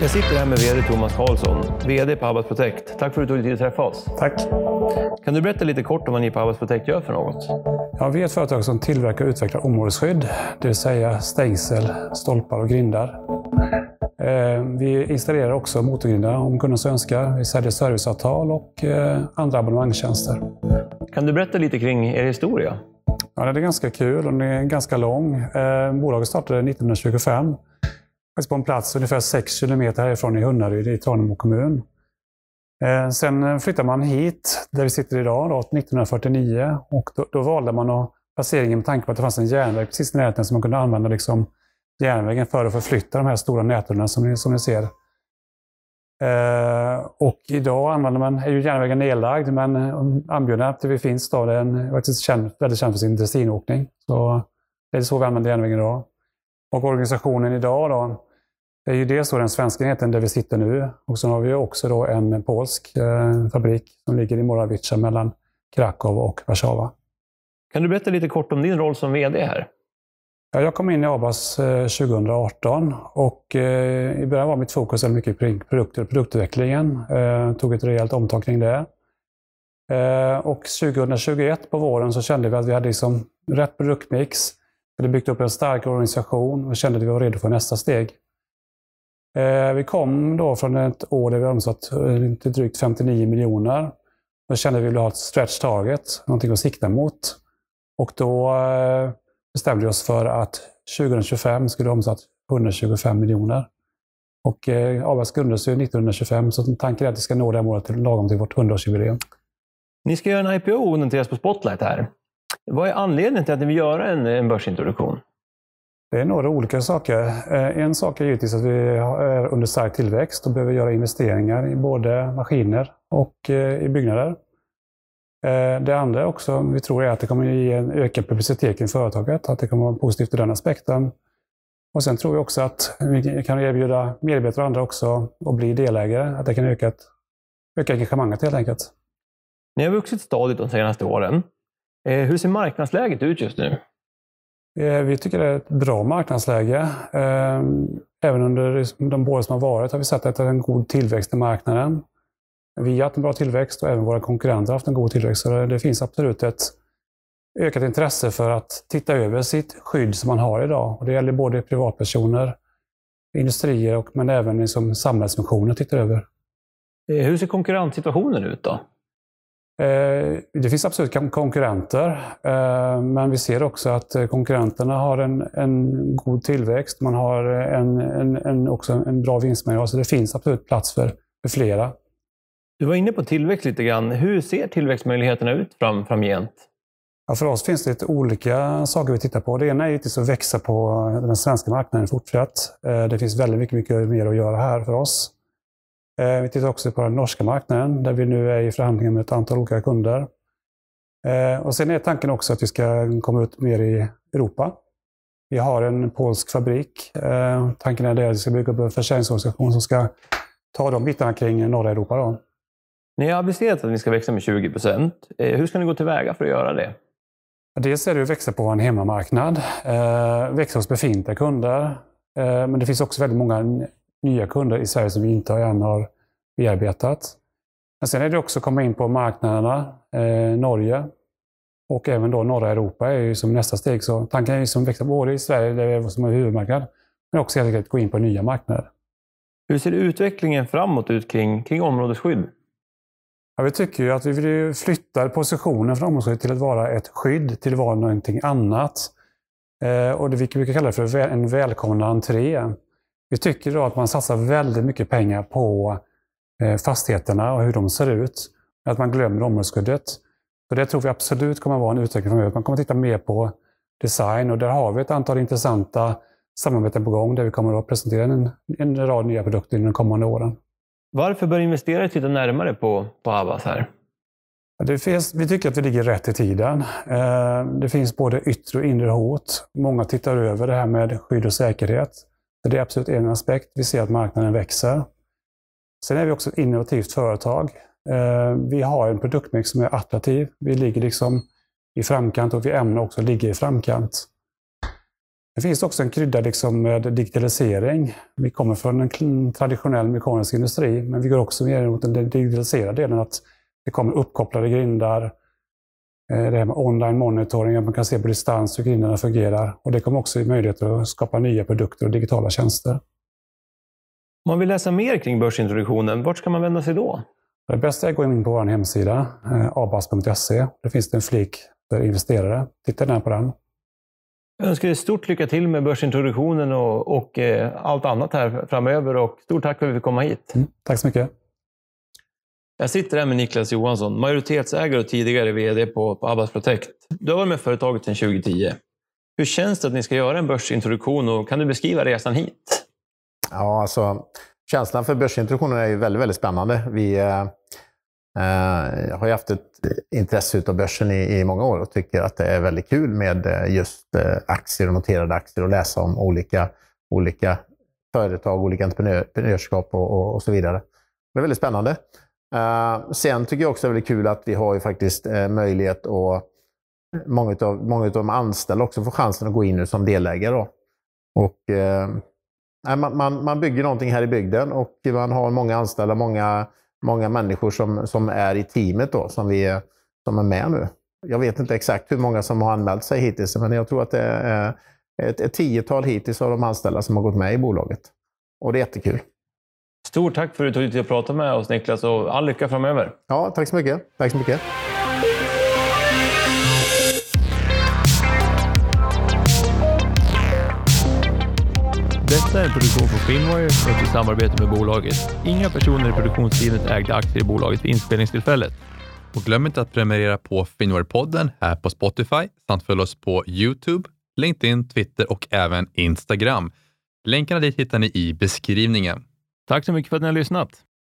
Jag sitter här med VD Thomas Karlsson, VD på Abbas Protect. Tack för att du tog dig tid att träffa oss. Tack. Kan du berätta lite kort om vad ni på Abbas Protect gör för något? Ja, vi är ett företag som tillverkar och utvecklar områdesskydd, det vill säga stängsel, stolpar och grindar. Eh, vi installerar också motorgrindar om kunden så önskar. Vi säljer serviceavtal och eh, andra abonnemangstjänster. Kan du berätta lite kring er historia? Ja, det är ganska kul och den är ganska lång. Eh, bolaget startade 1925 på en plats ungefär 6 kilometer härifrån i Hunnaryd i Tranemo kommun. Eh, sen flyttade man hit, där vi sitter idag, då, 1949. Och då, då valde man att placeringen med tanke på att det fanns en järnväg precis i närheten som man kunde använda liksom järnvägen för att förflytta de här stora nätturerna som ni, som ni ser. Eh, och idag använder man, är ju järnvägen nedlagd, men eh, Ambjörnarp där vi finns då, den är faktiskt känd, väldigt känd för sin dressinåkning. Så det är så vi använder järnvägen idag. Och organisationen idag då, det är ju dels den svenska enheten där vi sitter nu och så har vi också då en polsk eh, fabrik som ligger i Morawica mellan Krakow och Warszawa. Kan du berätta lite kort om din roll som VD här? Jag kom in i Abas 2018 och eh, i början var mitt fokus mycket på produkter och produktutveckling. Jag tog ett rejält omtag kring det. Eh, och 2021 på våren så kände vi att vi hade liksom rätt produktmix. Vi hade byggt upp en stark organisation och kände att vi var redo för nästa steg. Eh, vi kom då från ett år där vi omsatt eh, till drygt 59 miljoner. Då kände vi att vi ville ha ett stretch target, någonting att sikta mot. Och då eh, bestämde vi oss för att 2025 skulle omsatt 125 miljoner. Och eh, Abas grundades 1925, så tanken är att vi ska nå det målet lagom till vårt 100-årsjubileum. Ni ska göra en IPO och noteras på Spotlight här. Vad är anledningen till att ni vill göra en, en börsintroduktion? Det är några olika saker. Eh, en sak är givetvis att vi är under stark tillväxt och behöver göra investeringar i både maskiner och eh, i byggnader. Eh, det andra också vi tror är att det kommer ge en ökad publicitet i företaget, att det kommer vara positivt ur den aspekten. Och sen tror vi också att vi kan erbjuda medarbetare och andra också att bli delägare, att det kan öka, ett, öka engagemanget helt enkelt. Ni har vuxit stadigt de senaste åren. Hur ser marknadsläget ut just nu? Eh, vi tycker det är ett bra marknadsläge. Ehm, även under de år som har varit har vi sett att det är en god tillväxt i marknaden. Vi har haft en bra tillväxt och även våra konkurrenter har haft en god tillväxt. Så det finns absolut ett ökat intresse för att titta över sitt skydd som man har idag. Och det gäller både privatpersoner, industrier och, men även liksom samhällsfunktioner tittar över. Eh, hur ser konkurrenssituationen ut då? Eh, det finns absolut konkurrenter, eh, men vi ser också att konkurrenterna har en, en god tillväxt. Man har en, en, en också en bra vinstmarginal, så det finns absolut plats för, för flera. Du var inne på tillväxt lite grann. Hur ser tillväxtmöjligheterna ut fram, framgent? Ja, för oss finns det lite olika saker vi tittar på. Det ena är givetvis att växa på den svenska marknaden fortsatt. Eh, det finns väldigt mycket, mycket mer att göra här för oss. Eh, vi tittar också på den norska marknaden där vi nu är i förhandlingar med ett antal olika kunder. Eh, och Sen är tanken också att vi ska komma ut mer i Europa. Vi har en polsk fabrik. Tanken är att vi ska bygga upp en försäljningsorganisation som ska ta de bitarna kring norra Europa. Då. Ni har aviserat att ni ska växa med 20 procent. Eh, hur ska ni gå tillväga för att göra det? Dels är det att växa på en hemmamarknad, eh, växa hos befintliga kunder. Eh, men det finns också väldigt många nya kunder i Sverige som vi inte än har bearbetat. Men sen är det också att komma in på marknaderna. Norge och även då norra Europa är ju som nästa steg. Så tanken är att växa både i Sverige, där vi som är huvudmarknad, men också helt enkelt gå in på nya marknader. Hur ser utvecklingen framåt ut kring, kring områdesskydd? Ja, vi tycker ju att vi vill flytta positionen från områdesskydd till att vara ett skydd, till att vara någonting annat. Eh, och det vi brukar kalla för en välkomna entré. Vi tycker då att man satsar väldigt mycket pengar på eh, fastigheterna och hur de ser ut. Att man glömmer områdesskyddet. Så det tror vi absolut kommer att vara en utveckling framöver. Man kommer att titta mer på design och där har vi ett antal intressanta samarbeten på gång där vi kommer att presentera en, en rad nya produkter under de kommande åren. Varför bör investerare titta närmare på, på Abbas här? Det finns, vi tycker att vi ligger rätt i tiden. Eh, det finns både yttre och inre hot. Många tittar över det här med skydd och säkerhet. Det är absolut en aspekt. Vi ser att marknaden växer. Sen är vi också ett innovativt företag. Eh, vi har en produktmix som är attraktiv. Vi ligger liksom i framkant och vi ämnar också ligga i framkant. Det finns också en krydda liksom med digitalisering. Vi kommer från en traditionell mekanisk industri, men vi går också mer mot den digitaliserade delen. Att det kommer uppkopplade grindar, det här med online monitoring, att man kan se på distans hur grindarna fungerar. Och det kommer också ge möjligheter att skapa nya produkter och digitala tjänster. Om man vill läsa mer kring börsintroduktionen, vart ska man vända sig då? Det bästa är att gå in på vår hemsida, eh, abas.se. Där finns det en flik för investerare. Titta gärna på den. Jag önskar dig stort lycka till med börsintroduktionen och, och eh, allt annat här framöver. Och stort tack för att vi fick komma hit. Mm, tack så mycket. Jag sitter här med Niklas Johansson, majoritetsägare och tidigare VD på, på Abbas Protect. Du har varit med företaget sedan 2010. Hur känns det att ni ska göra en börsintroduktion och kan du beskriva resan hit? Ja, alltså känslan för börsintroduktionen är ju väldigt, väldigt spännande. Vi eh, eh har ju haft ett intresse av börsen i, i, många år och tycker att det är väldigt kul med eh, just eh, aktier och noterade aktier och läsa om olika, olika företag, olika entreprenörskap och, och, och så vidare. Det är väldigt spännande. Uh, sen tycker jag också det är väldigt kul att vi har ju faktiskt uh, möjlighet att eh, många av, många av de anställda också får chansen att gå in nu som delägare. Då. Och, uh, man, man, man bygger någonting här i bygden och man har många anställda, många, många människor som, som är i teamet då, som, vi, som är med nu. Jag vet inte exakt hur många som har anmält sig hittills, men jag tror att det är ett, ett tiotal hittills av de anställda som har gått med i bolaget. Och det är jättekul. Stort tack för att du tog dig tid att prata med oss Niklas och all lycka framöver. Ja, tack så mycket. Tack så mycket. Detta är en produktion från Finwire och i samarbete med bolaget. Inga personer i produktionsteamet ägde aktier i bolaget vid inspelningstillfället. Och glöm inte att prenumerera på Finwire-podden här på Spotify samt följ oss på Youtube, LinkedIn, Twitter och även Instagram. Länkarna dit hittar ni i beskrivningen. Tack så mycket för att ni har lyssnat.